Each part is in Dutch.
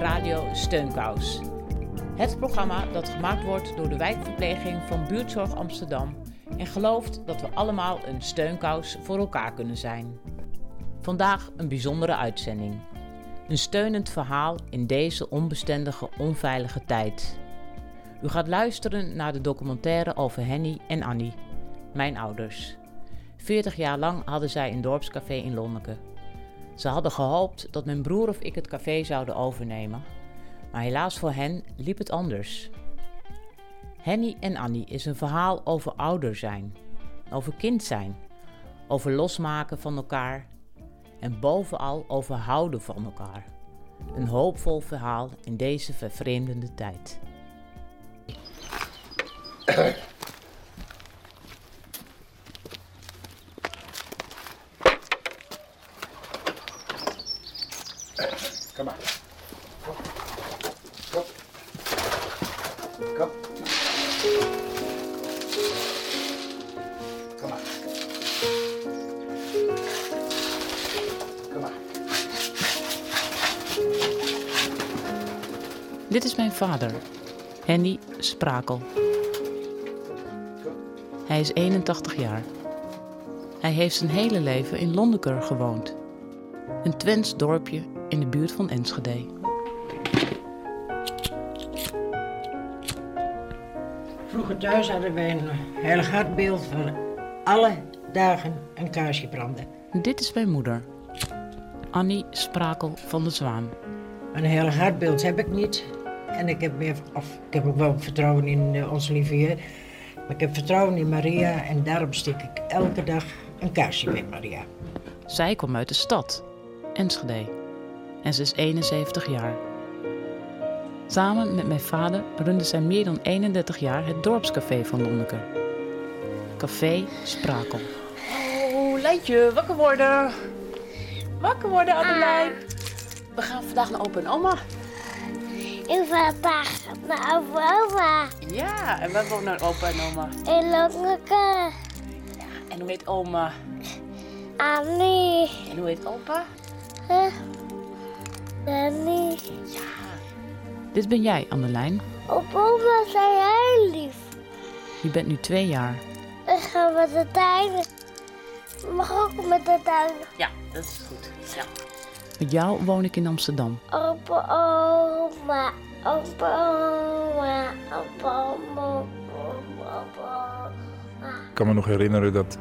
Radio Steunkous. Het programma dat gemaakt wordt door de wijkverpleging van Buurtzorg Amsterdam en gelooft dat we allemaal een steunkous voor elkaar kunnen zijn. Vandaag een bijzondere uitzending. Een steunend verhaal in deze onbestendige, onveilige tijd. U gaat luisteren naar de documentaire over Henny en Annie, mijn ouders. 40 jaar lang hadden zij een dorpscafé in Lonneke. Ze hadden gehoopt dat mijn broer of ik het café zouden overnemen, maar helaas voor hen liep het anders. Henny en Annie is een verhaal over ouder zijn, over kind zijn, over losmaken van elkaar en bovenal over houden van elkaar. Een hoopvol verhaal in deze vervreemdende tijd. Henny Sprakel. Hij is 81 jaar. Hij heeft zijn hele leven in Londeker gewoond. Een Twents dorpje in de buurt van Enschede. Vroeger thuis hadden wij een heilig hartbeeld van alle dagen een kaarsje branden. Dit is mijn moeder, Annie Sprakel van de Zwaan. Een heilig hartbeeld heb ik niet. En ik heb, meer, of, ik heb ook wel vertrouwen in eh, onze lieve Heer. Maar ik heb vertrouwen in Maria en daarom stik ik elke dag een kaarsje bij Maria. Zij kwam uit de stad, Enschede. En ze is 71 jaar. Samen met mijn vader runde zij meer dan 31 jaar het dorpscafé van Lonneker. Café Sprakel. Oh, Leidje, wakker worden. Wakker worden, Adelijn. We gaan vandaag naar opa en oma. Wil dag naar opa oma. Ja, en wonen naar opa en oma. In Lonneke. En hoe heet oma? Annie. En hoe heet opa? Huh? Danny. Dit ben jij, Annelijn. Op oma zijn heel lief. Je bent nu twee jaar. Ik ga met de tuin. Mag ook met de tuin. Ja, dat is goed. Ja. Met jou woon ik in Amsterdam. Opa oma. Opa oma. Opa oma. Opa oma. Ik kan me nog herinneren dat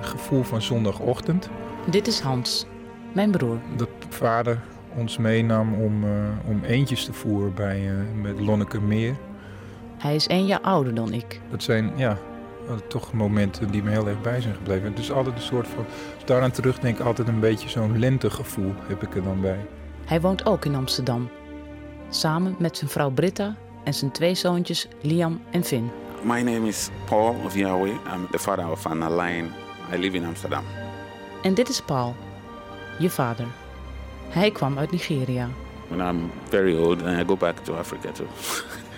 gevoel van zondagochtend. Dit is Hans, mijn broer. Dat vader ons meenam om, eh, om eendjes te voeren bij eh met Lonneke Meer. Hij is één jaar ouder dan ik. Dat zijn ja, toch momenten die me heel erg bij zijn gebleven. Het is altijd een soort van, als ik daaraan terugdenk, altijd een beetje zo'n lentegevoel heb ik er dan bij. Hij woont ook in Amsterdam. Samen met zijn vrouw Britta en zijn twee zoontjes Liam en Finn. My name is Paul of Yahweh. I'm the father of Anna Line. I live in Amsterdam. En dit is Paul, je vader. Hij kwam uit Nigeria. When I'm very old, and I go back to Africa to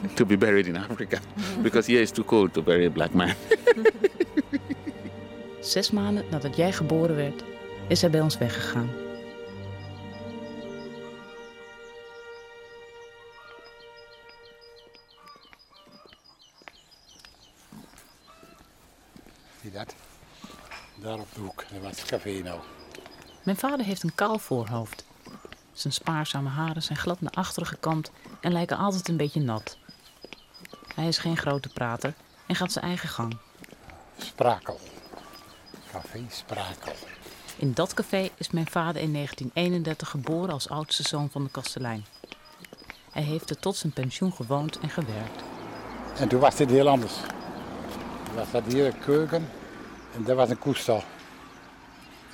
to be buried in Africa because here it's too cold to bury a black man. Zes maanden nadat jij geboren werd, is hij bij ons weggegaan. Zie dat? Daar op de hoek, daar was het café nou. Mijn vader heeft een kaal voorhoofd. Zijn spaarzame haren zijn glad naar achteren gekamd en lijken altijd een beetje nat. Hij is geen grote prater en gaat zijn eigen gang. Sprakel. Café Sprakel. In dat café is mijn vader in 1931 geboren als oudste zoon van de kastelein. Hij heeft er tot zijn pensioen gewoond en gewerkt. En toen was dit heel anders. Toen was dat hier een keuken en daar was een koestal.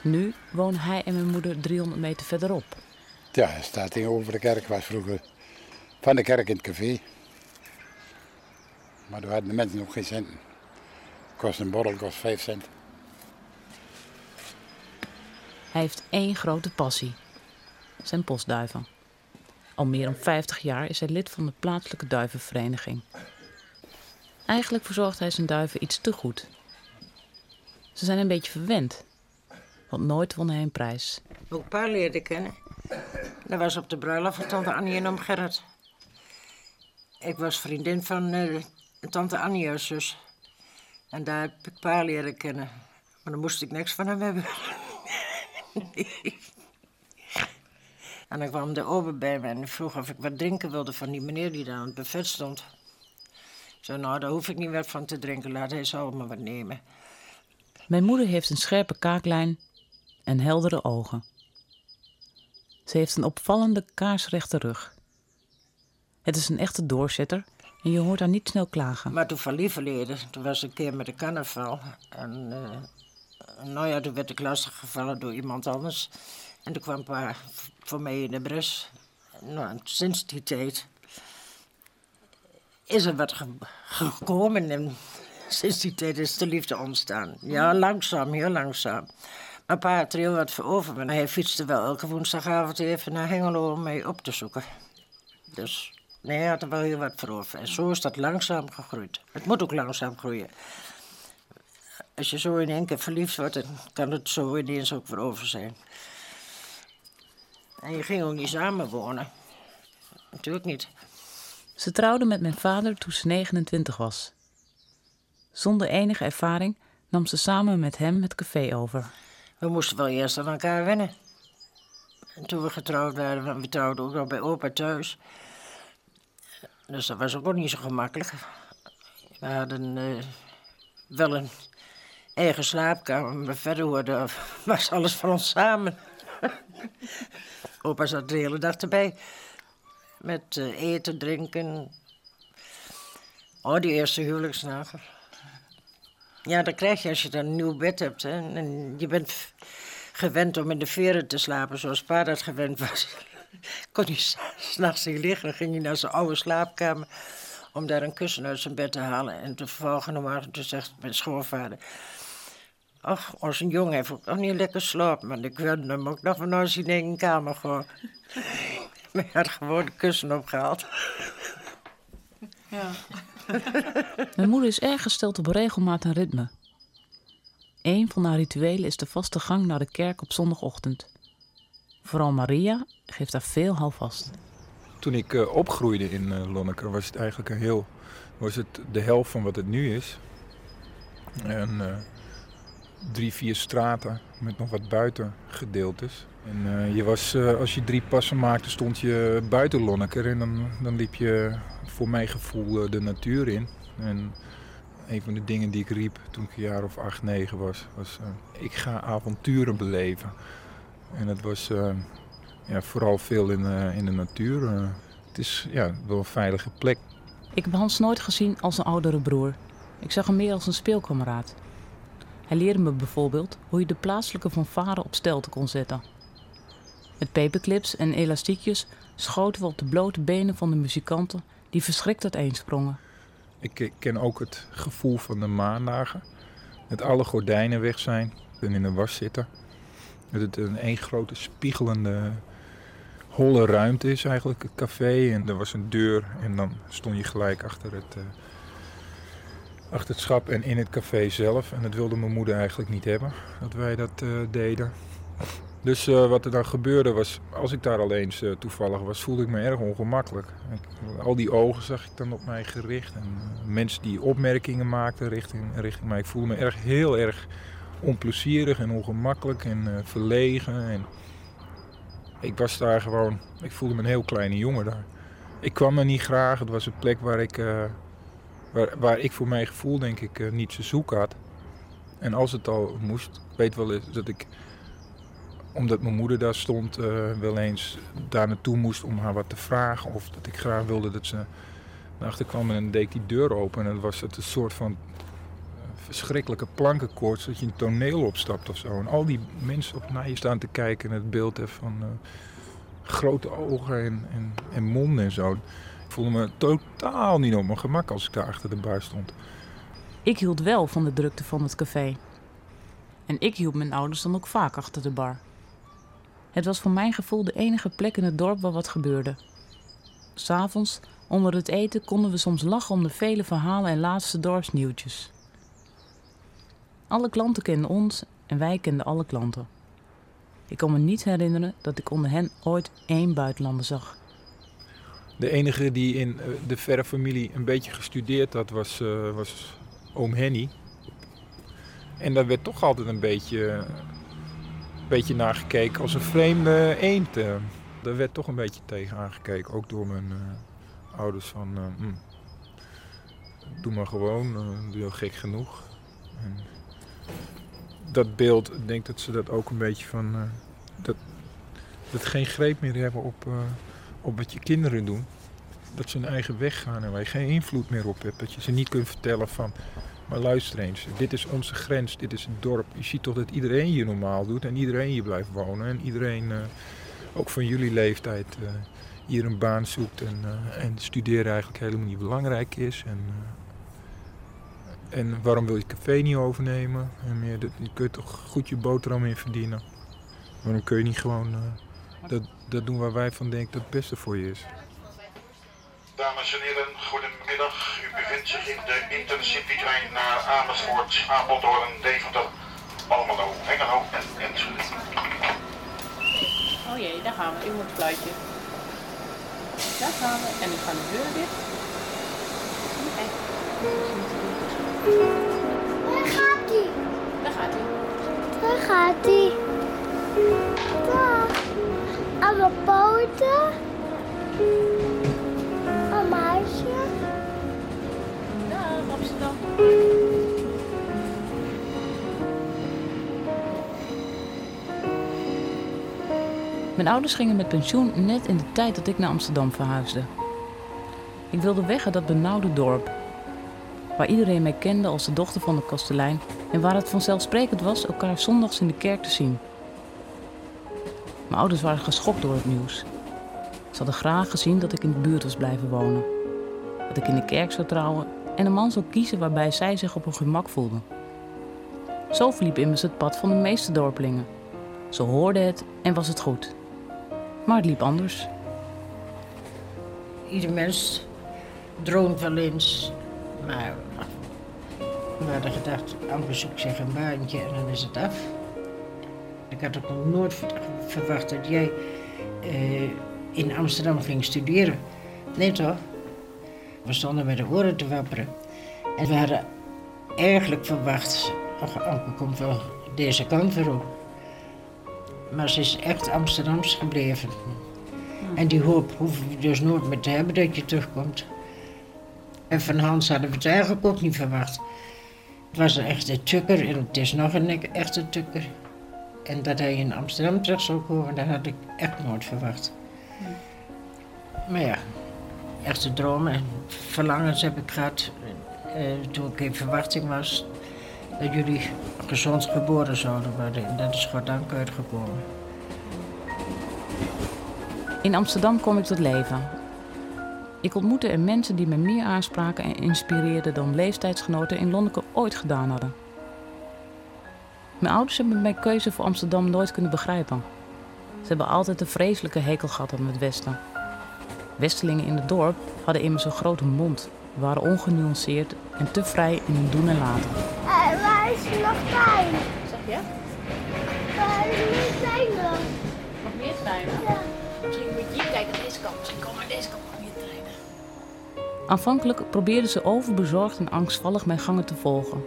Nu wonen hij en mijn moeder 300 meter verderop. Ja, hij staat tegenover de kerk, was vroeger van de kerk in het café. Maar toen hadden de mensen nog geen centen. Kost een borrel, kost 5 cent. Hij heeft één grote passie: zijn postduiven. Al meer dan 50 jaar is hij lid van de plaatselijke duivenvereniging. Eigenlijk verzorgt hij zijn duiven iets te goed. Ze zijn een beetje verwend, want nooit won hij een prijs. Hoe ik pa leerde kennen. Dat was op de bruiloft van tante Annie en oom Gerrit. Ik was vriendin van eh, tante Annie, zus. En daar heb ik pa leren kennen. Maar dan moest ik niks van hem hebben. en dan kwam de ober bij me en vroeg of ik wat drinken wilde van die meneer die daar aan het buffet stond. Ik zei, nou, daar hoef ik niet wat van te drinken. Laat hij zo maar wat nemen. Mijn moeder heeft een scherpe kaaklijn en heldere ogen. Ze heeft een opvallende kaarsrechte rug. Het is een echte doorzetter je hoort haar niet snel klagen. Maar toen van lieverleden, toen was een keer met een carnaval. En uh, nou ja, toen werd ik lastig gevallen door iemand anders. En toen kwam pa voor mij in de bres. Nou, sinds die tijd is er wat ge gekomen en sinds die tijd is de liefde ontstaan. Ja, langzaam, heel langzaam. Maar pa had er heel wat voor over, maar hij fietste wel elke woensdagavond even naar Hengelo om mij op te zoeken. Dus nee, hij had er wel heel wat voor over. En zo is dat langzaam gegroeid. Het moet ook langzaam groeien. Als je zo in één keer verliefd wordt, dan kan het zo ineens ook weer over zijn. En je ging ook niet samen wonen. Natuurlijk niet. Ze trouwde met mijn vader toen ze 29 was. Zonder enige ervaring nam ze samen met hem het café over. We moesten wel eerst aan elkaar wennen. En toen we getrouwd waren, we trouwden ook nog bij opa thuis. Dus dat was ook niet zo gemakkelijk. We hadden uh, wel een eigen slaapkamer, maar verder hoorde, was alles van ons samen. opa zat de hele dag erbij. Met uh, eten, drinken. Oh, die eerste huwelijksnacht. Ja, dat krijg je als je dan een nieuw bed hebt. En je bent gewend om in de veren te slapen zoals pa dat gewend was. Kon hij s'nachts niet liggen, dan ging hij naar zijn oude slaapkamer om daar een kussen uit zijn bed te halen. En te volgende morgen toen zegt mijn schoonvader... Ach, onze jongen heeft ook nog niet lekker slapen, maar ik wilde hem ook nog van hij in een kamer gewoon. Maar hij had gewoon de kussen opgehaald. Ja. Mijn moeder is erg gesteld op regelmaat en ritme. Een van haar rituelen is de vaste gang naar de kerk op zondagochtend. Vooral Maria geeft daar veel houvast. Toen ik uh, opgroeide in uh, Lonneker was het eigenlijk een heel, was het de helft van wat het nu is. En uh, drie, vier straten met nog wat buitengedeeltes. En je was, als je drie passen maakte, stond je buiten Lonneker en dan, dan liep je voor mijn gevoel de natuur in. En een van de dingen die ik riep toen ik een jaar of acht, negen was, was ik ga avonturen beleven. En dat was uh, ja, vooral veel in, uh, in de natuur. het is ja, wel een veilige plek. Ik heb Hans nooit gezien als een oudere broer. Ik zag hem meer als een speelkameraad. Hij leerde me bijvoorbeeld hoe je de plaatselijke fanfare op stelte kon zetten. Met paperclips en elastiekjes schoten we op de blote benen van de muzikanten die verschrikt uiteensprongen. Ik ken ook het gevoel van de maandagen. Dat alle gordijnen weg zijn en in de was zitten. Dat het een één grote spiegelende holle ruimte is eigenlijk, het café. En er was een deur en dan stond je gelijk achter het, uh, achter het schap en in het café zelf. En dat wilde mijn moeder eigenlijk niet hebben, dat wij dat uh, deden. Dus uh, wat er dan gebeurde was, als ik daar al eens toevallig was, voelde ik me erg ongemakkelijk. Al die ogen zag ik dan op mij gericht. En mensen die opmerkingen maakten richting, richting mij. Ik voelde me erg, heel erg onplezierig en ongemakkelijk en verlegen. En ik was daar gewoon, ik voelde me een heel kleine jongen daar. Ik kwam er niet graag. Het was een plek waar ik, waar, waar ik voor mijn gevoel denk ik niet zo zoek had. En als het al moest, ik weet wel dat ik omdat mijn moeder daar stond, uh, wel eens daar naartoe moest om haar wat te vragen. Of dat ik graag wilde dat ze naar achter kwam en deed die deur open. En dan was het een soort van uh, verschrikkelijke plankenkoorts dat je een toneel opstapt of zo. En al die mensen op naar je staan te kijken en het beeld van, uh, grote ogen en, en, en mond en zo. Ik voelde me totaal niet op mijn gemak als ik daar achter de bar stond. Ik hield wel van de drukte van het café. En ik hield mijn ouders dan ook vaak achter de bar. Het was voor mijn gevoel de enige plek in het dorp waar wat gebeurde. S'avonds, onder het eten, konden we soms lachen om de vele verhalen en laatste dorpsnieuwtjes. Alle klanten kenden ons en wij kenden alle klanten. Ik kan me niet herinneren dat ik onder hen ooit één buitenlander zag. De enige die in eh, de verre familie een beetje gestudeerd had, was, eh, was oom Henny. En daar werd toch altijd een beetje, een beetje naar gekeken als een vreemde eend. eh. Daar werd toch een beetje tegen aangekeken, ook door mijn eh, ouders van... eh, hm, doe maar gewoon, eh, doe je gek genoeg. En dat beeld, ik denk dat ze dat ook een beetje van... eh, dat, dat geen greep meer hebben op, eh, op wat je kinderen doen. Dat ze hun eigen weg gaan en waar je geen invloed meer op hebt. Dat je ze niet kunt vertellen van... Maar luister eens, dit is onze grens, dit is het dorp. Je ziet toch dat iedereen hier normaal doet en iedereen hier blijft wonen. En iedereen, eh, ook van jullie leeftijd, hier een baan zoekt. En, en studeren eigenlijk helemaal niet belangrijk is. En, en waarom wil je het café niet overnemen? En meer, dat, je kunt toch goed je boterham in verdienen. Waarom kun je niet gewoon eh, dat, dat doen waar wij van denken dat het beste voor je is? Dames en heren, goedemiddag. U bevindt zich in de Intercity-trein naar Amersfoort, Apeldoorn, Deventer, Almelo, Hengelo en Enschede. Oh jee, daar gaan we. U moet het fluitje. Daar gaan we. En nu gaan de deuren dicht. Daar gaat hij. Daar gaat hij. Daar gaat hij. Aan mijn poten. Een meisje. Dag Amsterdam. Mijn ouders gingen met pensioen net in de tijd dat ik naar Amsterdam verhuisde. Ik wilde weg uit dat benauwde dorp, waar iedereen mij kende als de dochter van de kastelein en waar het vanzelfsprekend was elkaar zondags in de kerk te zien. Mijn ouders waren geschokt door het nieuws. Ze hadden graag gezien dat ik in de buurt was blijven wonen, dat ik in de kerk zou trouwen en een man zou kiezen waarbij zij zich op hun gemak voelden. Zo verliep immers het pad van de meeste dorpelingen. Ze hoorden het en was het goed. Maar het liep anders. Ieder mens droomt wel eens, maar we hadden gedacht, amper zoek zich een baantje en dan is het af. Ik had ook nog nooit ver- verwacht dat jij eh, in Amsterdam ging studeren. Nee toch? We stonden met de oren te wapperen. En we hadden eigenlijk verwacht, ach, Anke komt wel deze kant weer op. Maar ze is echt Amsterdams gebleven. En die hoop hoeven we dus nooit meer te hebben dat je terugkomt. En van Hans hadden we het eigenlijk ook niet verwacht. Het was een echte tukker en het is nog een echte tukker. En dat hij in Amsterdam terug zou komen, dat had ik echt nooit verwacht. Maar ja, echte dromen en verlangens heb ik gehad eh, toen ik in verwachting was dat jullie gezond geboren zouden worden. En dat is goddank uitgekomen. In Amsterdam kwam ik tot leven. Ik ontmoette er mensen die me meer aanspraken en inspireerden dan leeftijdsgenoten in Lonneke ooit gedaan hadden. Mijn ouders hebben mijn keuze voor Amsterdam nooit kunnen begrijpen. Ze hebben altijd een vreselijke hekel gehad aan het Westen. Westelingen in het dorp hadden immers een grote mond, waren ongenuanceerd en te vrij in hun doen en laten. En waar is er nog pijn? Zeg je? Waar is er nog pijn dan? Nog meer treinen? Ja. Misschien moet je hier kijken, deze kant. Misschien komen we deze kant meer. Aanvankelijk probeerden ze overbezorgd en angstvallig mijn gangen te volgen.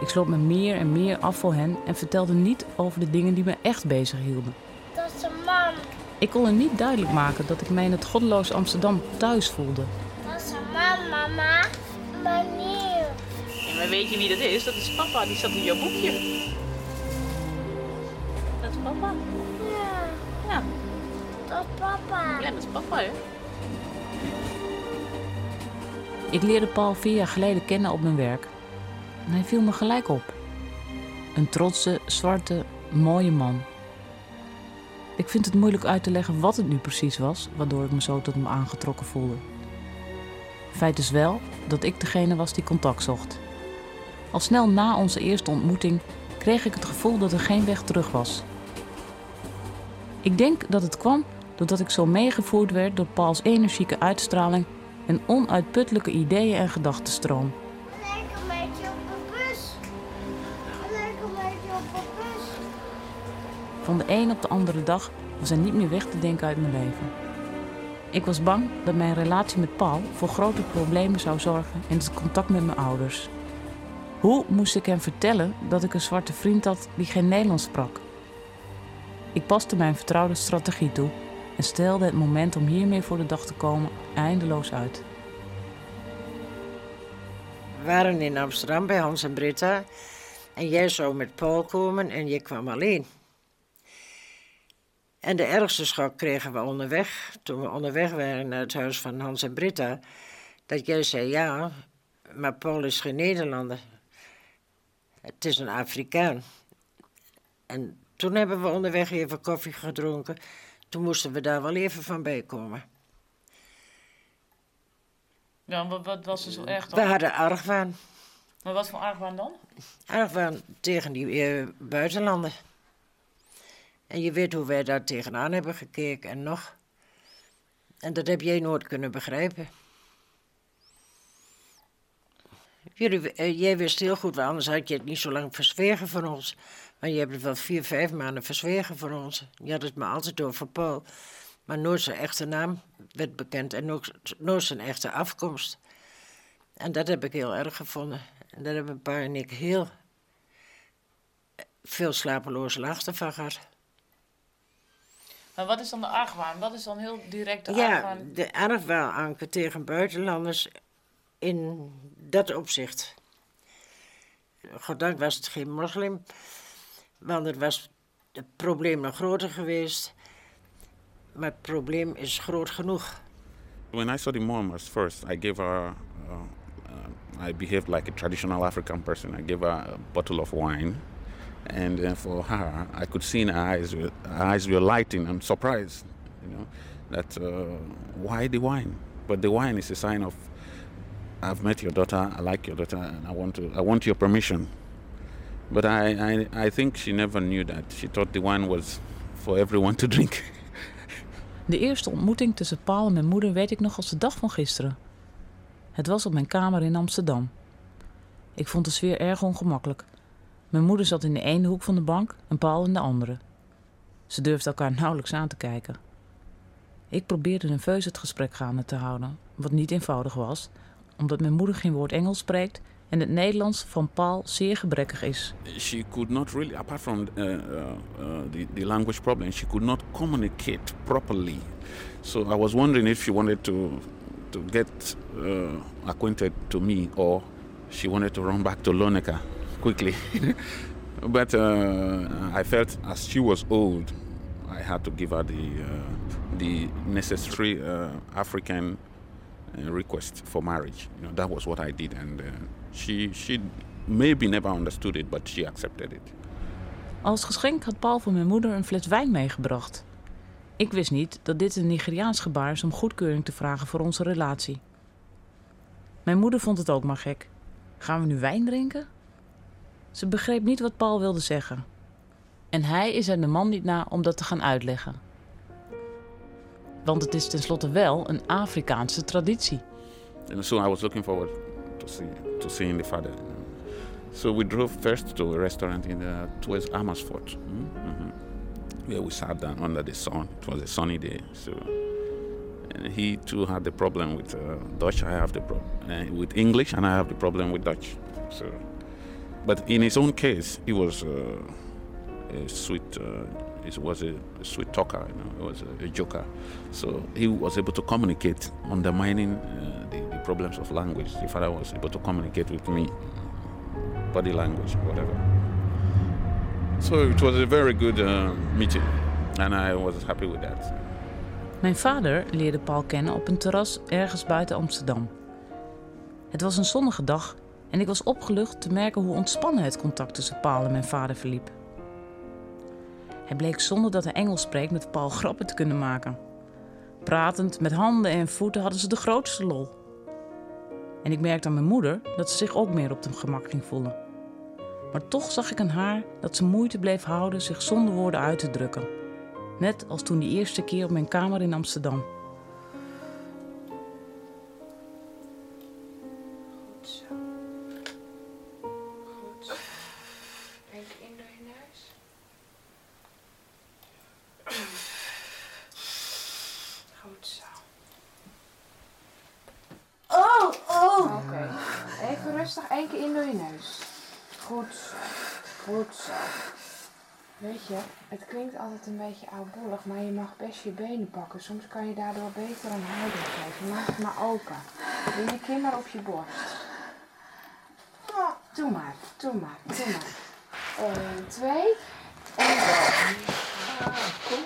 Ik sloot me meer en meer af voor hen en vertelde niet over de dingen die me echt bezig hielden. Dat is een man. Ik kon hen niet duidelijk maken dat ik mij in het goddeloos Amsterdam thuis voelde. Dat is een man, mama. Manier. En maar weet je wie dat is? Dat is papa, die zat in jouw boekje. Dat is papa. Ja, Ja, dat is papa. ja dat is papa, hè? Ik leerde Paul vier jaar geleden kennen op mijn werk. En hij viel me gelijk op. Een trotse, zwarte, mooie man. Ik vind het moeilijk uit te leggen wat het nu precies was, waardoor ik me zo tot hem aangetrokken voelde. Feit is wel dat ik degene was die contact zocht. Al snel na onze eerste ontmoeting kreeg ik het gevoel dat er geen weg terug was. Ik denk dat het kwam doordat ik zo meegevoerd werd door Pauls energieke uitstraling en onuitputtelijke ideeën en gedachtenstroom. Een beetje op een bus. Een beetje op een bus. Van de een op de andere dag was hij niet meer weg te denken uit mijn leven. Ik was bang dat mijn relatie met Paul voor grote problemen zou zorgen in het contact met mijn ouders. Hoe moest ik hem vertellen dat ik een zwarte vriend had die geen Nederlands sprak? Ik paste mijn vertrouwde strategie toe en stelde het moment om hiermee voor de dag te komen eindeloos uit. We waren in Amsterdam bij Hans en Britta. En jij zou met Paul komen en je kwam alleen. En de ergste schok kregen we onderweg, toen we onderweg waren naar het huis van Hans en Britta. Dat jij zei, ja, maar Paul is geen Nederlander. Het is een Afrikaan. En toen hebben we onderweg even koffie gedronken. Toen moesten we daar wel even van bij komen. Ja, wat, wat was er zo erg We hadden argwaan. Maar wat voor argwaan dan? Argwaan tegen die eh, buitenlanden. En je weet hoe wij daar tegenaan hebben gekeken en nog. En dat heb jij nooit kunnen begrijpen. Jullie, eh, jij wist heel goed, anders had je het niet zo lang verzwegen voor ons. Maar je hebt het wel vier, vijf maanden verzwegen voor ons. Je had het maar altijd over Paul. Maar nooit zijn echte naam werd bekend en nooit zijn echte afkomst. En dat heb ik heel erg gevonden. En daar hebben pa en ik heel veel slapeloze nachten van gehad. Maar wat is dan de argwaan? Wat is dan heel direct de Ja, argwaan? de argwaan tegen buitenlanders in dat opzicht. Goddank was het geen moslim, want het was het probleem nog groter geweest. Maar het probleem is groot genoeg. When I saw the mom first, I gave her, uh, I behaved like a traditional African person. I gave her a bottle of wine. And uh, for her, I could see in her eyes, her eyes were lighting. I'm surprised, you know, that uh, why the wine? But the wine is a sign of, I've met your daughter, I like your daughter, and I want, to, I want your permission. But I, I, I think she never knew that. She thought the wine was for everyone to drink. De eerste ontmoeting tussen Paul en mijn moeder weet ik nog als de dag van gisteren. Het was op mijn kamer in Amsterdam. Ik vond de sfeer erg ongemakkelijk. Mijn moeder zat in de ene hoek van de bank en Paul in de andere. Ze durfden elkaar nauwelijks aan te kijken. Ik probeerde nerveus het gesprek gaande te houden, wat niet eenvoudig was, omdat mijn moeder geen woord Engels spreekt en het Nederlands van Paul zeer gebrekkig is. she could not really, apart from uh, uh, uh, the, the language problem, she could not communicate properly. So I was wondering if she wanted to to get uh, acquainted to me or she wanted to run back to Lonica quickly. but uh, I felt as she was old, I had to give her the uh, the necessary African request for marriage. You know, that was what I did, and she she maybe never understood it, but she accepted it. Als geschenk had Paul voor mijn moeder een fles wijn meegebracht. Ik wist niet dat dit een Nigeriaans gebaar is om goedkeuring te vragen voor onze relatie. Mijn moeder vond het ook maar gek. Gaan we nu wijn drinken? Ze begreep niet wat Paul wilde zeggen. En hij is er de man niet na om dat te gaan uitleggen. Want het is tenslotte wel een Afrikaanse traditie. And so I was looking forward to see to seeing the father. So we drove first to a restaurant in uh, towards Amersfoort, mm, mhm, where we sat down under the sun. It was a sunny day, so. And he too had the problem with uh, Dutch. I have the problem uh, with English, and I have the problem with Dutch. So, but in his own case, he was uh, a sweet. Uh, he was a, sweet talker. You know, he was a, a joker. So he was able to communicate, undermining uh, the, the problems of language. The father was able to communicate with me, body language, whatever. So it was a very good uh, meeting, and I was happy with that. Mijn vader leerde Paul kennen op een terras ergens buiten Amsterdam. Het was een zonnige dag en ik was opgelucht te merken hoe ontspannen het contact tussen Paul en mijn vader verliep. Hij bleek zonder dat hij Engels spreekt met Paul grappen te kunnen maken. Pratend met handen en voeten hadden ze de grootste lol. En ik merkte aan mijn moeder dat ze zich ook meer op de gemak ging voelen. Maar toch zag ik aan haar dat ze moeite bleef houden zich zonder woorden uit te drukken. Net als toen die eerste keer op mijn kamer in Amsterdam. Het klinkt altijd een beetje oudbollig, maar je mag best je benen pakken. Soms kan je daardoor beter een houding geven. Maak het maar open. Doe je kin maar op je borst. Doe maar, doe maar, doe maar. Eén, twee. En go. Kom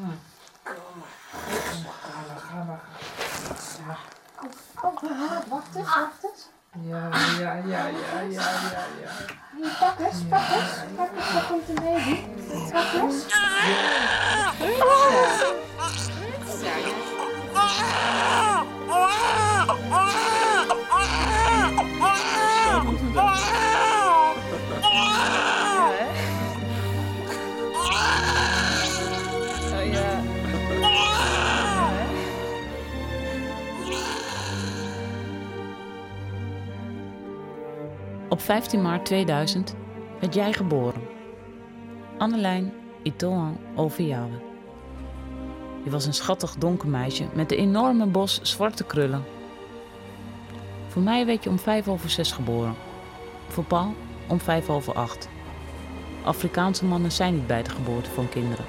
maar. Kom maar. Gaan we. Goed zo. Kom, kom. Wacht eens, wacht eens. Ja, ja, ja, ja, ja, ja, ja. Hier, pak eens, pak eens. Pak eens, daar komt een baby. Pak eens. Op 15 maart 2000 werd jij geboren. Annelijn Itoan Overjouwen. Je was een schattig donker meisje met een enorme bos zwarte krullen. Voor mij werd je om 5 over 6 geboren. Voor Paul om 5 over 8. Afrikaanse mannen zijn niet bij de geboorte van kinderen.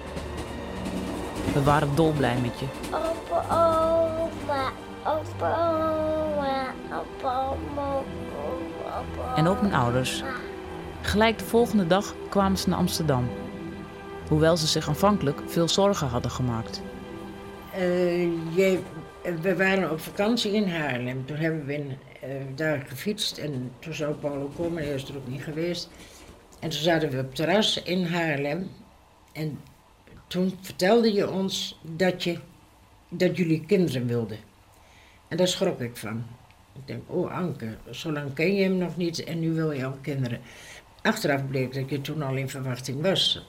We waren dolblij met je. Opa, oma, opa, opa. En ook mijn ouders. Gelijk de volgende dag kwamen ze naar Amsterdam. Hoewel ze zich aanvankelijk veel zorgen hadden gemaakt. Eh, we waren op vakantie in Haarlem. Toen hebben we in, eh, daar gefietst en toen zou Paul ook komen, hij is er ook niet geweest. En toen zaten we op het terras in Haarlem. En toen vertelde je ons dat, je, dat jullie kinderen wilden. En daar schrok ik van. Ik denk, oh Anke, zo lang ken je hem nog niet en nu wil je al kinderen. Achteraf bleek dat je toen al in verwachting was.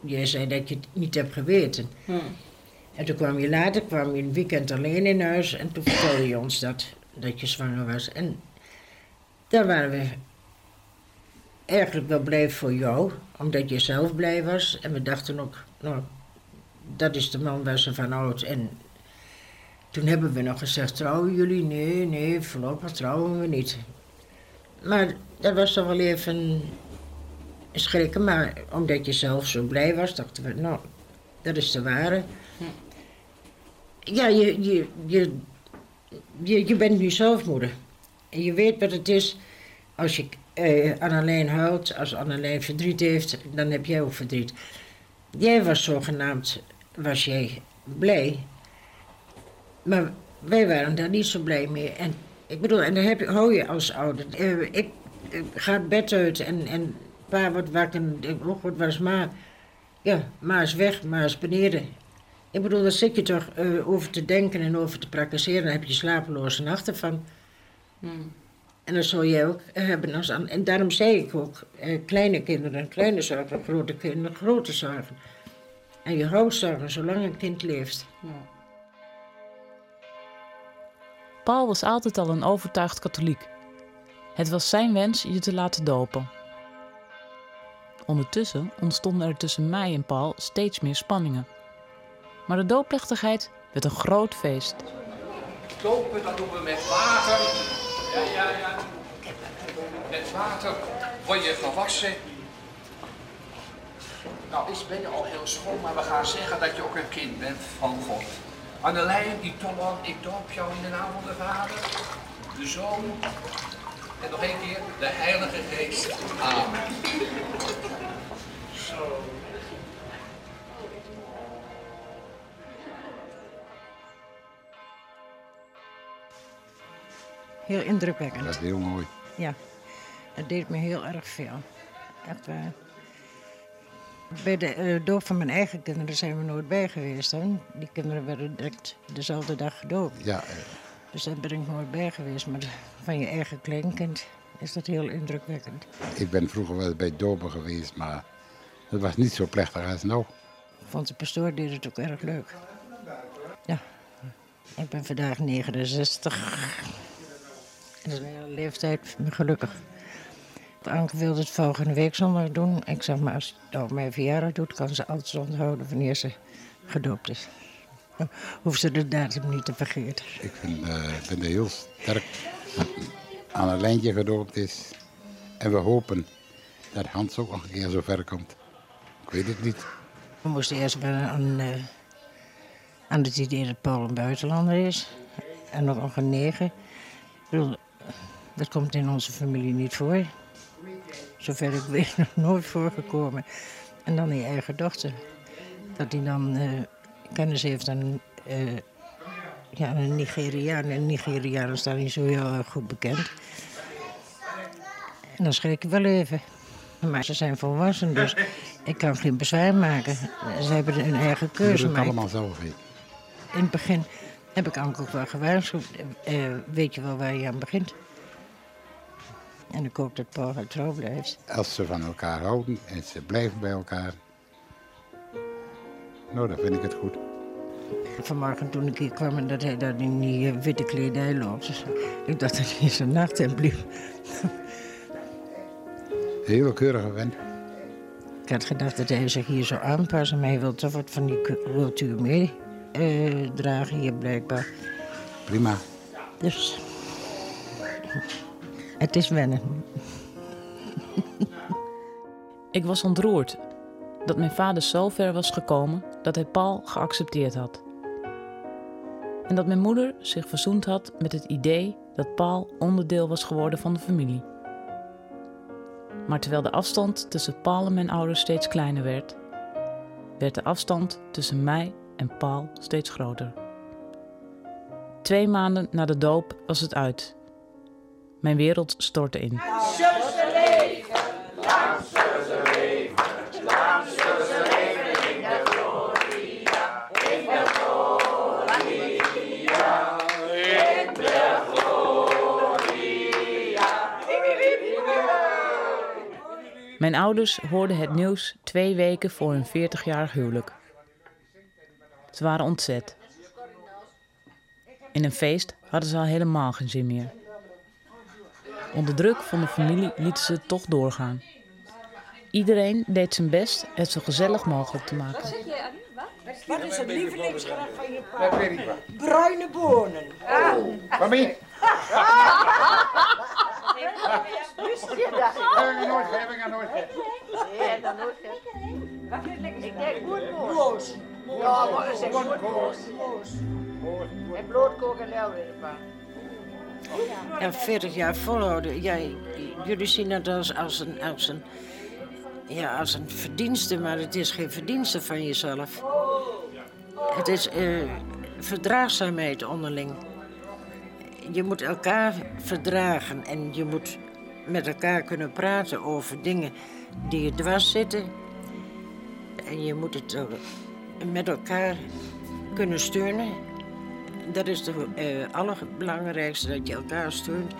Je zei dat je het niet hebt geweten. En toen kwam je later, kwam je een weekend alleen in huis en toen vertelde je ons dat, dat je zwanger was. En daar waren we eigenlijk wel blij voor jou, omdat je zelf blij was. En we dachten ook, nou, dat is de man waar ze van houdt. En toen hebben we nog gezegd, trouwen jullie? Nee, nee, voorlopig trouwen we niet. Maar dat was toch wel even schrikken, maar omdat je zelf zo blij was, dachten we, nou, dat is de ware. Ja, je, je, je, je, je bent nu zelf moeder. En je weet wat het is als je eh, Annelijn huilt, als Annelijn verdriet heeft, dan heb jij ook verdriet. Jij was zogenaamd, was jij blij, maar wij waren daar niet zo blij mee. En ik bedoel, en dan heb hou je als ouder. Eh, ik, ga het bed uit en, en pa wordt wakker en ik, oh god, waar is ma? Ja, ma is weg, ma is beneden. Ik bedoel, daar zit je toch eh, over te denken en over te praktiseren. Dan heb je slapeloze nachten van. En dat zou jij ook hebben. Als aan, en daarom zei ik ook, eh, kleine kinderen, kleine zorgen, grote kinderen, grote zorgen. En je houdt zorgen zolang een kind leeft. Paul was altijd al een overtuigd katholiek. Het was zijn wens je te laten dopen. Ondertussen ontstonden er tussen mij en Paul steeds meer spanningen. Maar de doopplechtigheid werd een groot feest. Dopen, dat doen we met water. Ja, ja, ja. Met water word je gewassen. Nou, is ben je al heel schoon, maar we gaan zeggen dat je ook een kind bent van God. Annelijn, die Tolan, ik doop jou in de naam van de Vader, de Zoon en nog één keer de Heilige Geest. Amen. Zo. Heel indrukwekkend. Dat is heel mooi. Ja, het deed me heel erg veel. Echt waar. Bij de uh, doop van mijn eigen kinderen zijn we nooit bij geweest. Hè? Die kinderen werden direct dezelfde dag gedoopt. Ja. Dus daar ben ik nooit bij geweest. Maar van je eigen kleinkind is dat heel indrukwekkend. Ik ben vroeger wel bij dopen geweest, maar het was niet zo plechtig als nu. Ik vond de pastoor deed het ook erg leuk. Ja, ik ben vandaag 69. Dat is een hele leeftijd, gelukkig. Anke wilde het volgende week zondag doen. Ik zeg maar, als het op mijn verjaardag doet, kan ze altijd onthouden wanneer ze gedoopt is. Hoeft ze de datum niet te vergeten. Ik vind, uh, ben er heel sterk dat aan een lijntje gedoopt is. En we hopen dat Hans ook nog een keer zo ver komt. Ik weet het niet. We moesten eerst wel aan, uh, aan het idee dat Paul een buitenlander is. En nog een negen. Ik bedoel, dat komt in onze familie niet voor. Zover ik weet, nog nooit voorgekomen. En dan die eigen dochter. Dat hij dan uh, kennis heeft aan uh, ja, een Nigeriaan. En Nigerianen staan niet zo heel goed bekend. En dan schrik ik wel even. Maar ze zijn volwassen, dus ik kan geen bezwaar maken. Ze hebben hun eigen keuze. Het allemaal zelf In het begin heb ik Anke ook wel gewaarschuwd. Uh, weet je wel waar je aan begint? En ik hoop dat Paul trouw blijft. Als ze van elkaar houden en ze blijven bij elkaar, nou, dan vind ik het goed. Vanmorgen toen ik hier kwam en dat hij daar in die uh, witte kledij loopt. Ik dacht dat hij zijn bleef. Heel keurige vent. Ik had gedacht dat hij zich hier zou aanpassen, maar hij wil toch wat van die cultuur mee uh, dragen hier blijkbaar. Prima. Dus het is wennen. Ik was ontroerd dat mijn vader zo ver was gekomen dat hij Paul geaccepteerd had. En dat mijn moeder zich verzoend had met het idee dat Paul onderdeel was geworden van de familie. Maar terwijl de afstand tussen Paul en mijn ouders steeds kleiner werd, werd de afstand tussen mij en Paul steeds groter. Twee maanden na de doop was het uit. Mijn wereld stortte in. Mijn ouders hoorden het nieuws twee weken voor hun 40-jarig huwelijk. Ze waren ontzet. In een feest hadden ze al helemaal geen zin meer. Onder druk van de familie lieten ze het toch doorgaan. Iedereen deed zijn best het zo gezellig mogelijk te maken. Wat is het lievelingsgerecht van je pa? Bruine bonen. Oh, mami. Wist je dat? Heb ik nooit heb ik nooit Nee, dat nooit Wat vind ik? Ik denk moermoos. Ja, maar is het moermoos. En blootkoken en leeuwen En 40 jaar volhouden. Ja, jullie zien het als, een, als, een, ja, als een verdienste, maar het is geen verdienste van jezelf. Het is uh, verdraagzaamheid onderling. Je moet elkaar verdragen en je moet met elkaar kunnen praten over dingen die je dwars zitten. En je moet het met elkaar kunnen steunen. Dat is het uh, allerbelangrijkste, dat je elkaar steunt.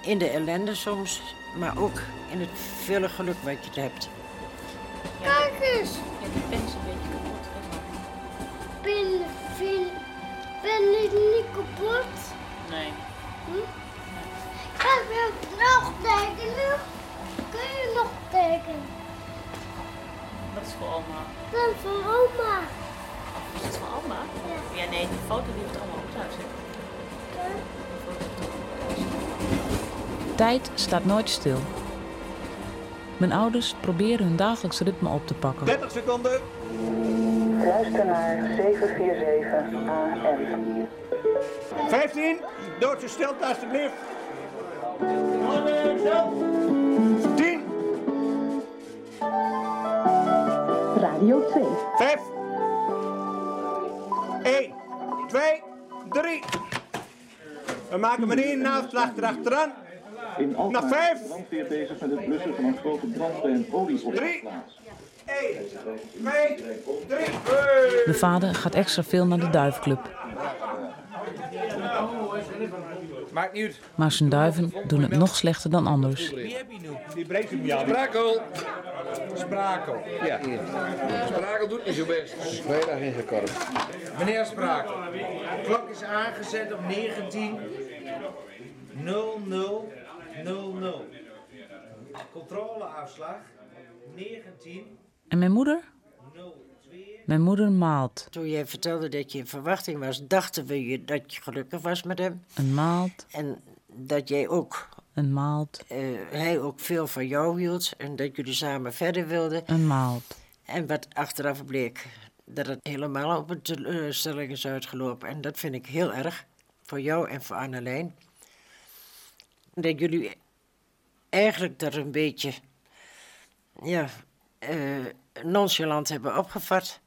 In de ellende soms, maar ook in het vele geluk wat je hebt. Kijk eens! Ja, die pen is een beetje kapot. Pen, pen, pen is niet kapot? Nee. Hm? Ik wil nog tekenen. Kun je nog tekenen? Dat is voor oma. Dat is voor oma. Is het voor oma? Ja. Ja, nee, die foto die heeft allemaal op thuis. Hè? Tijd staat nooit stil. Mijn ouders proberen hun dagelijks ritme op te pakken. 30 seconden. Luister naar 747 AM. 15. Doodje stilte alstublieft. 10. Radio 2. 5. 1, 2, 3. We maken meneer naast achter achteraan. In Alkmaar Nog vijf. is de brandweer bezig met het blussen van een grote brand bij een Drie. olieopslagplaats. 1, 2, 3. De vader gaat extra veel naar de duifclub. Maakt niet uit. Maar zijn duiven doen het nog slechter dan anders. Wie heb je nu? Die breekt hem ja. Sprakel. Sprakel. Ja. Sprakel doet niet zo best. Vrijdag ingekorpt. Meneer Sprakel. De klok is aangezet op 19. 00 00. Controleafslag 19 En mijn moeder? Mijn moeder maalt. Toen jij vertelde dat je in verwachting was, dachten we je dat je gelukkig was met hem. Een maalt, En dat jij ook, een maalt, eh, hij ook veel van jou hield. En dat jullie samen verder wilden. een maalt. En wat achteraf bleek, dat het helemaal op een teleurstelling is uitgelopen. En dat vind ik heel erg, voor jou en voor Annelijn. Dat jullie eigenlijk dat een beetje, ja, eh, nonchalant hebben opgevat.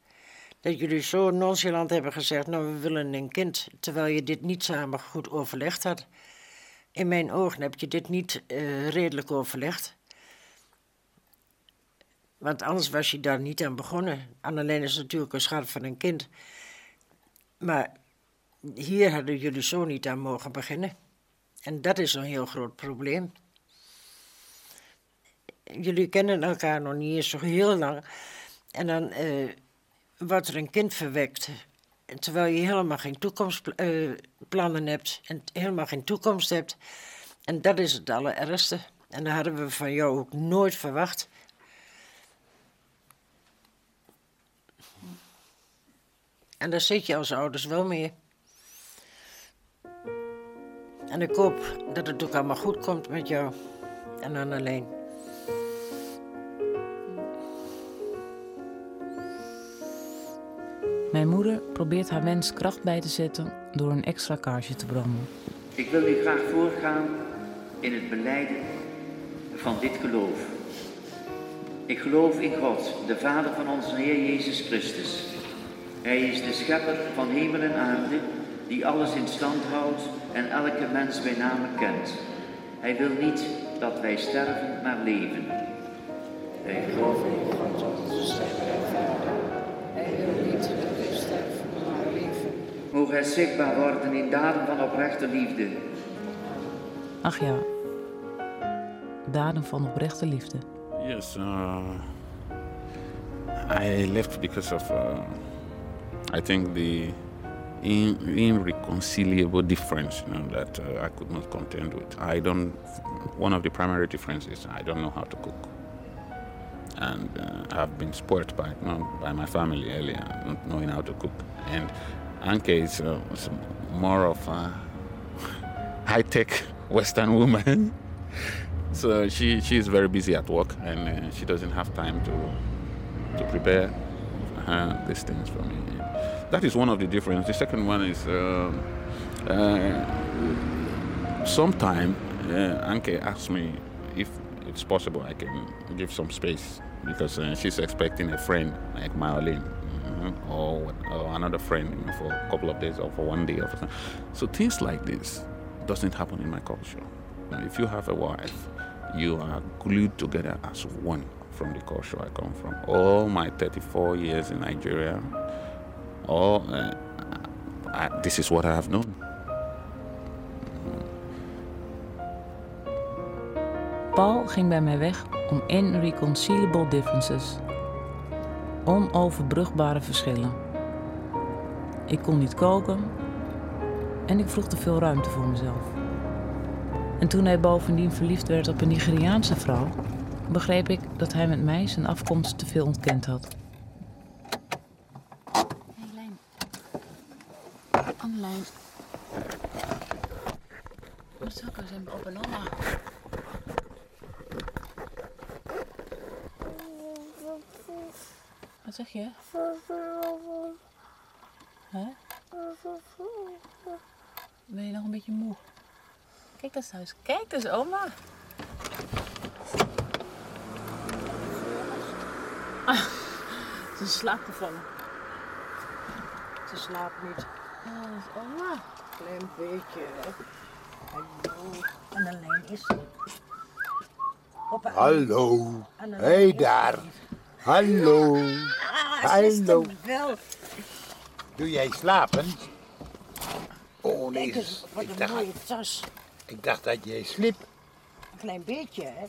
Dat jullie zo nonchalant hebben gezegd, nou we willen een kind, terwijl je dit niet samen goed overlegd had. In mijn ogen heb je dit niet eh, redelijk overlegd. Want anders was je daar niet aan begonnen. Annelijn is natuurlijk een schat van een kind. Maar hier hadden jullie zo niet aan mogen beginnen. En dat is een heel groot probleem. Jullie kennen elkaar nog niet eens zo heel lang. En dan eh, wordt er een kind verwekt. Terwijl je helemaal geen toekomstplannen hebt. En helemaal geen toekomst hebt. En dat is het allerergste. En dat hadden we van jou ook nooit verwacht. En daar zit je als ouders wel mee. En ik hoop dat het ook allemaal goed komt met jou en Annelien. Mijn moeder probeert haar wens kracht bij te zetten door een extra kaarsje te branden. Ik wil u graag voorgaan in het beleiden van dit geloof. Ik geloof in God, de Vader van onze Heer Jezus Christus. Hij is de schepper van hemel en aarde, die alles in stand houdt en elke mens bij name kent. Hij wil niet dat wij sterven, maar leven. Wij geloven in God, onze Vader. Hij wil niet dat wij sterven, maar leven. Mogen hij zichtbaar worden in daden van oprechte liefde. Ach ja, daden van oprechte liefde. Yes, uh, I left because of, uh, I think, the in, irreconcilable difference, you know, that uh, I could not contend with. I don't. One of the primary differences, I don't know how to cook, and uh, I've been spoiled by you know, by my family earlier, not knowing how to cook. And Anke is, uh, is more of a high-tech Western woman. So she she's very busy at work and uh, she doesn't have time to to prepare uh, these things for me. That is one of the differences. The second one is uh, uh, sometime uh, Anke asks me if it's possible I can give some space because uh, she's expecting a friend like Marlene. mhm, Or, or another friend you know, for a couple of days or for one day or something. So things like this doesn't happen in my culture. Now, if you have a wife, you are glued together as one from the culture I come from. All my 34 years in Nigeria, all uh, I, this is what I have known. Paul ging bij mij weg om irreconcilable differences. Onoverbrugbare verschillen. Ik kon niet koken en ik vroeg te veel ruimte voor mezelf. En toen hij bovendien verliefd werd op een Nigeriaanse vrouw, begreep ik dat hij met mij zijn afkomst te veel ontkend had. Annelijn. Annelijn. Wat zal ik eens even op en oma? Wat zeg je? Hè? Ben je nog een beetje moe? Kijk eens thuis. Kijk eens, oma. Ze is slaapgevallen. Ze slaapt niet. Oh, dat is oma. Klein beetje. hè. Annelijn is er. Hoppa, Hallo. Hé is er. daar. Hallo. Wel. Doe jij slapen? Oh nee, Kijk eens, wat ik een dacht, mooie tas. ik dacht dat jij sliep. Een klein beetje, hè?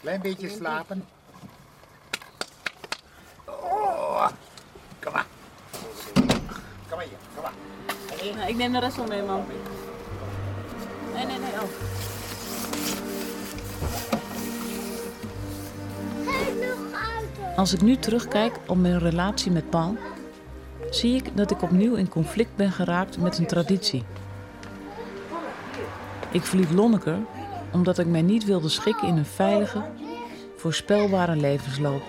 Klein beetje slapen. Oh, kom maar. Kom maar hier, kom maar. Nou, ik neem de rest wel mee, man. Nee, nee, nee. Oh. Als ik nu terugkijk op mijn relatie met Paul, zie ik dat ik opnieuw in conflict ben geraakt met een traditie. Ik verliet Lonneker omdat ik mij niet wilde schikken in een veilige, voorspelbare levensloop.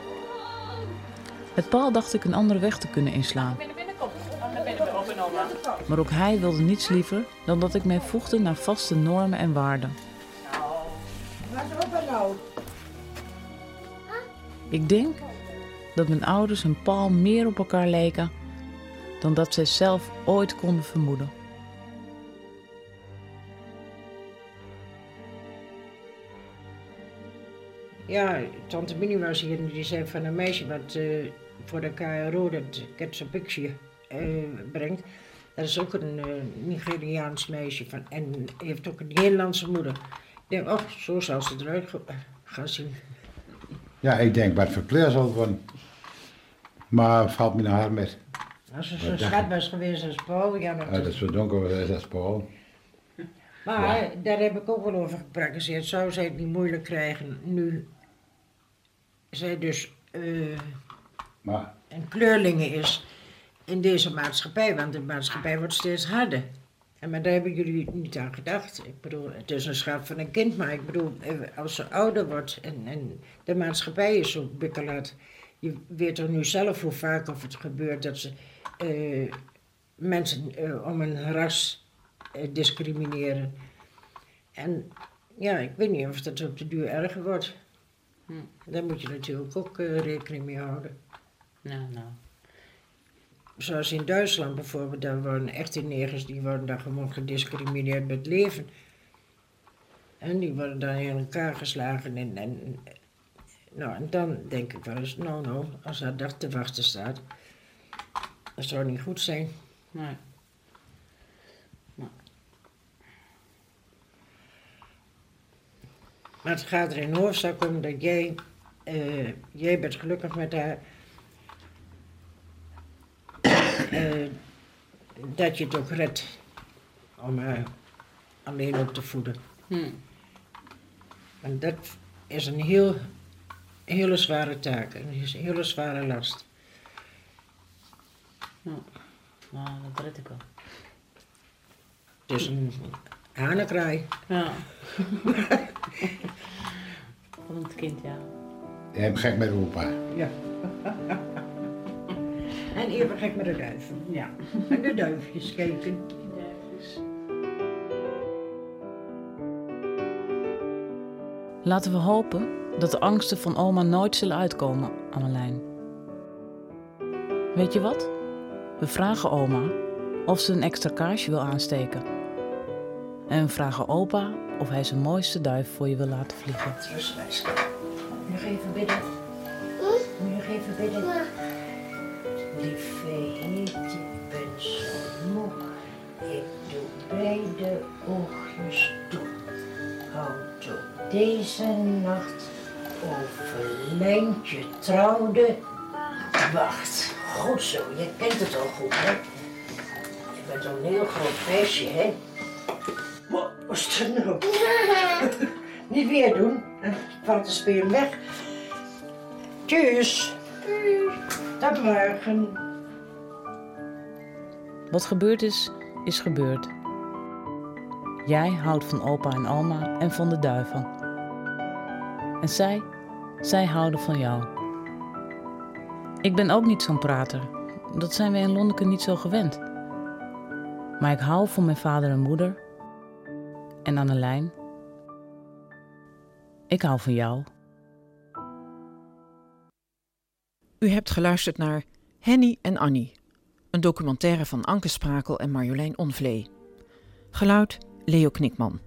Met Paul dacht ik een andere weg te kunnen inslaan. Maar ook hij wilde niets liever dan dat ik mij voegde naar vaste normen en waarden. Ik denk dat mijn ouders en Paul meer op elkaar leken dan dat zij zelf ooit konden vermoeden. Ja, tante Minnie was hier en die zei van een meisje wat eh, voor de KRO dat Ketsa Picture eh, brengt. Dat is ook een eh, Nigeriaans meisje van, en heeft ook een Nederlandse moeder. Ik denk, oh, zo zal ze eruit gaan zien. Ja, ik denk wat voor kleur zal het worden. Maar valt me naar haar met. Als ze zo schat was geweest als Paul, ja, maar, Ja, dat is zo donker als dat Paul. maar daar heb ik ook wel over gepraktiseerd. Zou zij het niet moeilijk krijgen nu zij dus eh, Maar een kleurlinge is in deze maatschappij, want de maatschappij wordt steeds harder. En maar daar hebben jullie niet aan gedacht. Ik bedoel, het is een schat van een kind, maar ik bedoel, eh, als ze ouder wordt en, en de maatschappij is zo bikkelhard. Je weet toch nu zelf hoe vaak of het gebeurt dat ze eh, mensen eh, om een ras discrimineren. En ja, ik weet niet of dat op de duur erger wordt. Hm. Daar moet je natuurlijk ook rekening mee houden. Nou, nou. Zoals in Duitsland bijvoorbeeld, daar worden echte negers, die worden daar gewoon gediscrimineerd met leven. En die worden dan in elkaar geslagen en, en nou, en dan denk ik wel eens, nou nou, als haar dag te wachten staat, dat zou niet goed zijn. Nee. Maar het gaat er in hoofdzaak om dat jij, eh, jij bent gelukkig met haar. Eh, dat je het ook redt om haar alleen op te voeden. Hm. En dat is een heel, hele zware taak, een hele zware last. Ja. Nou, dat red ik wel. Het is een hanenkraai. Ja. Van het kind, ja. jij hebt gek met opa. Ja. En even gek met de duiven. Ja. En de duifjes kijken. Laten we hopen dat de angsten van oma nooit zullen uitkomen, Annelijn. Weet je wat? We vragen oma of ze een extra kaarsje wil aansteken. En we vragen opa of hij zijn mooiste duif voor je wil laten vliegen. Rustwijs. Nog even bidden. Moet je nog even bidden? Lieve Heet, ik ben zo moe. Ik doe beide oogjes toe. Houd op deze nacht overlijnd je trouwde. Wacht, goed zo, je kent het al goed, hè? Je bent al een heel groot feestje, hè? Wat is er nou? Niet weer doen, dan valt de speer weg. Tjus. Tot morgen. Wat gebeurd is, is gebeurd. Jij houdt van opa en oma en van de duiven. En zij, zij houden van jou. Ik ben ook niet zo'n prater. Dat zijn wij in Londen niet zo gewend. Maar ik hou van mijn vader en moeder. En Annelijn. Ik hou van jou. U hebt geluisterd naar Henny en Annie, een documentaire van Anke Sprakel en Marjolein Onvlee. Geluid Leo Knikman.